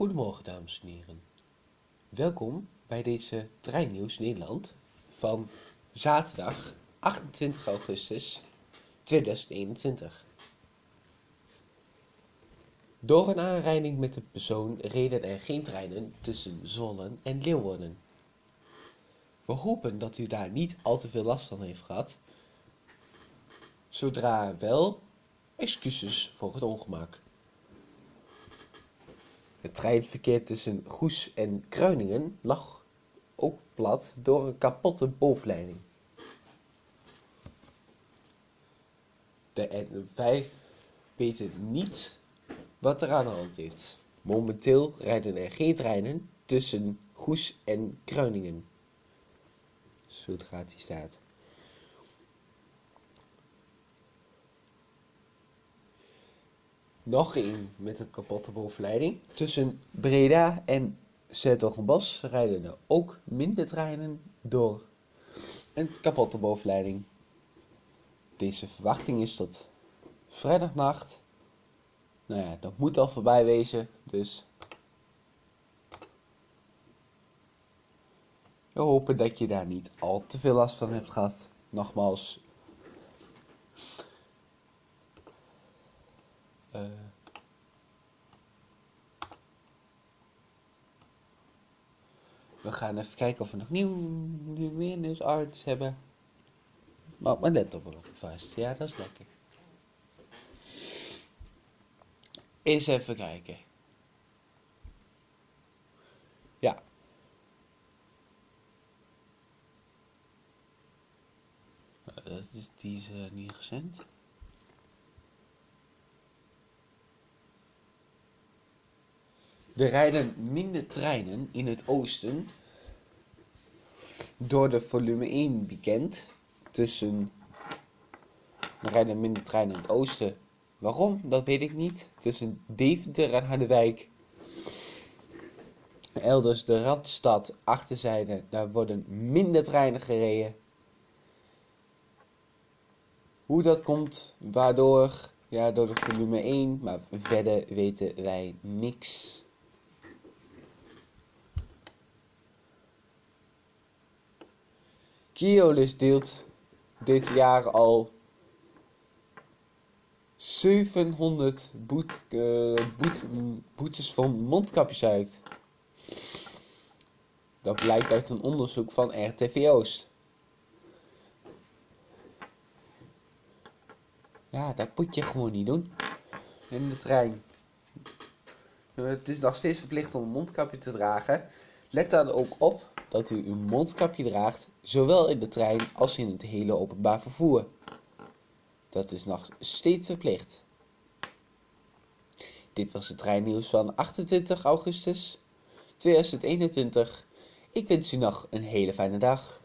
Goedemorgen dames en heren. Welkom bij deze Treinnieuws Nederland van zaterdag 28 augustus 2021. Door een aanrijding met een persoon reden er geen treinen tussen Zwolle en Leeuwarden. We hopen dat u daar niet al te veel last van heeft gehad. Zodra wel, excuses voor het ongemak. Het treinverkeer tussen Goes en Kruiningen lag ook plat door een kapotte bovenleiding. De, weten niet wat er aan de hand is. Momenteel rijden er geen treinen tussen Goes en Kruiningen. Zodra die staat. Nog één met een kapotte bovenleiding. Tussen Breda en Zertogenbos rijden er ook minder treinen door een kapotte bovenleiding. Deze verwachting is tot vrijdagnacht. Nou ja, dat moet al voorbij wezen, dus we hopen dat je daar niet al te veel last van hebt gehad. Nogmaals, Uh, we gaan even kijken of we nog nieuw, nieuw nieuwsarts hebben. Maar mijn laptop erop vast. Ja, dat is lekker. Eens even kijken. Ja. Dat is, die is uh, niet gezend. Er rijden minder treinen in het oosten door de volume 1 weekend tussen. Er rijden minder treinen in het oosten. Waarom? Dat weet ik niet. Tussen Deventer en Harderwijk. Elders de Radstad, achterzijde, daar worden minder treinen gereden. Hoe dat komt, waardoor, ja, door de volume 1, maar verder weten wij niks. Keolis deelt dit jaar al 700 boet, uh, boet, boetes van mondkapjes uit. Dat blijkt uit een onderzoek van RTV Oost. Ja, dat moet je gewoon niet doen. In de trein. Het is nog steeds verplicht om een mondkapje te dragen. Let dan ook op dat u uw mondkapje draagt, zowel in de trein als in het hele openbaar vervoer. Dat is nog steeds verplicht. Dit was het treinnieuws van 28 augustus 2021. Ik wens u nog een hele fijne dag.